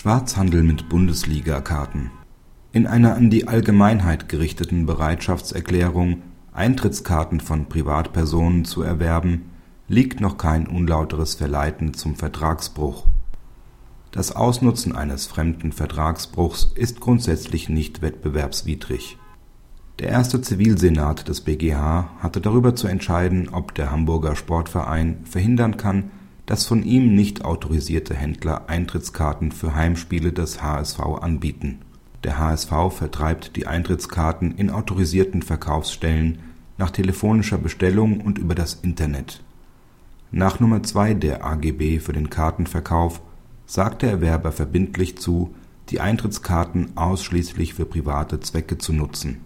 Schwarzhandel mit Bundesliga-Karten In einer an die Allgemeinheit gerichteten Bereitschaftserklärung, Eintrittskarten von Privatpersonen zu erwerben, liegt noch kein unlauteres Verleiten zum Vertragsbruch. Das Ausnutzen eines fremden Vertragsbruchs ist grundsätzlich nicht wettbewerbswidrig. Der erste Zivilsenat des BGH hatte darüber zu entscheiden, ob der Hamburger Sportverein verhindern kann dass von ihm nicht autorisierte Händler Eintrittskarten für Heimspiele des HSV anbieten. Der HSV vertreibt die Eintrittskarten in autorisierten Verkaufsstellen nach telefonischer Bestellung und über das Internet. Nach Nummer 2 der AGB für den Kartenverkauf sagt der Erwerber verbindlich zu, die Eintrittskarten ausschließlich für private Zwecke zu nutzen.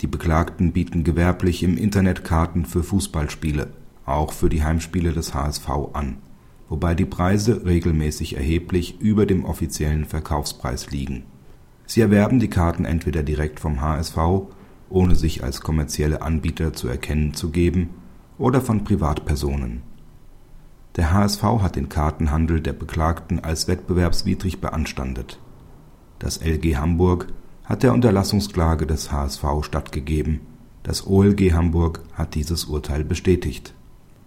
Die Beklagten bieten gewerblich im Internet Karten für Fußballspiele auch für die Heimspiele des HSV an, wobei die Preise regelmäßig erheblich über dem offiziellen Verkaufspreis liegen. Sie erwerben die Karten entweder direkt vom HSV, ohne sich als kommerzielle Anbieter zu erkennen zu geben, oder von Privatpersonen. Der HSV hat den Kartenhandel der Beklagten als wettbewerbswidrig beanstandet. Das LG Hamburg hat der Unterlassungsklage des HSV stattgegeben, das OLG Hamburg hat dieses Urteil bestätigt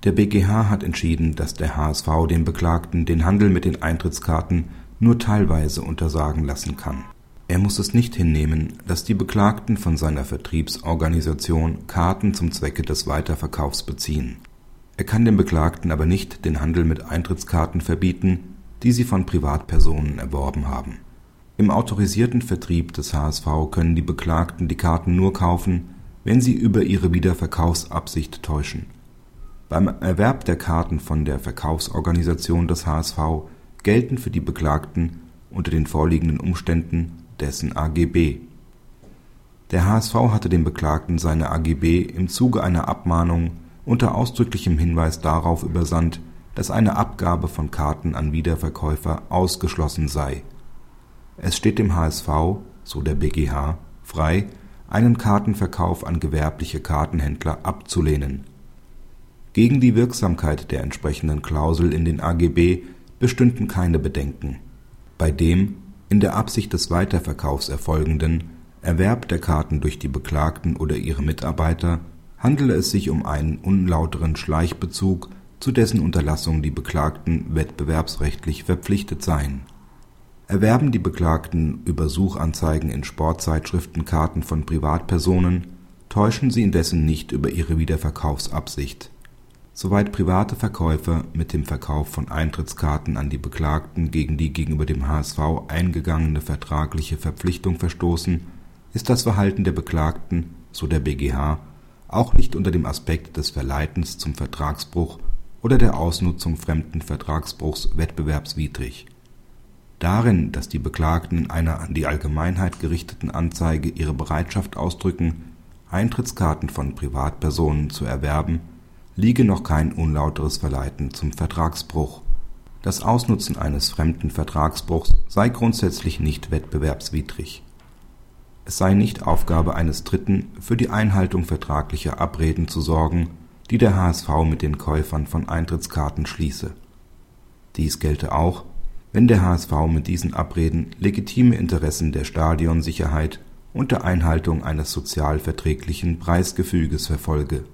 der BgH hat entschieden, dass der HSV dem Beklagten den Handel mit den Eintrittskarten nur teilweise untersagen lassen kann. Er muss es nicht hinnehmen, dass die Beklagten von seiner Vertriebsorganisation Karten zum Zwecke des Weiterverkaufs beziehen. Er kann dem Beklagten aber nicht den Handel mit Eintrittskarten verbieten, die sie von Privatpersonen erworben haben. Im autorisierten Vertrieb des HSV können die Beklagten die Karten nur kaufen, wenn sie über ihre Wiederverkaufsabsicht täuschen beim Erwerb der Karten von der Verkaufsorganisation des HSV gelten für die Beklagten unter den vorliegenden Umständen dessen AGB. Der HSV hatte dem Beklagten seine AGB im Zuge einer Abmahnung unter ausdrücklichem Hinweis darauf übersandt, dass eine Abgabe von Karten an Wiederverkäufer ausgeschlossen sei. Es steht dem HSV, so der BgH, frei, einen Kartenverkauf an gewerbliche Kartenhändler abzulehnen gegen die Wirksamkeit der entsprechenden Klausel in den AGB bestünden keine Bedenken. Bei dem in der Absicht des Weiterverkaufs erfolgenden Erwerb der Karten durch die Beklagten oder ihre Mitarbeiter handele es sich um einen unlauteren Schleichbezug, zu dessen Unterlassung die Beklagten wettbewerbsrechtlich verpflichtet seien. Erwerben die Beklagten über Suchanzeigen in Sportzeitschriften Karten von Privatpersonen, täuschen sie indessen nicht über ihre Wiederverkaufsabsicht Soweit private Verkäufer mit dem Verkauf von Eintrittskarten an die Beklagten gegen die gegenüber dem HSV eingegangene vertragliche Verpflichtung verstoßen, ist das Verhalten der Beklagten, so der BgH, auch nicht unter dem Aspekt des Verleitens zum Vertragsbruch oder der Ausnutzung fremden Vertragsbruchs wettbewerbswidrig. Darin, dass die Beklagten in einer an die Allgemeinheit gerichteten Anzeige ihre Bereitschaft ausdrücken, Eintrittskarten von Privatpersonen zu erwerben liege noch kein unlauteres Verleiten zum Vertragsbruch. Das Ausnutzen eines fremden Vertragsbruchs sei grundsätzlich nicht wettbewerbswidrig. Es sei nicht Aufgabe eines Dritten, für die Einhaltung vertraglicher Abreden zu sorgen, die der HSV mit den Käufern von Eintrittskarten schließe. Dies gelte auch, wenn der HSV mit diesen Abreden legitime Interessen der Stadionsicherheit und der Einhaltung eines sozial verträglichen Preisgefüges verfolge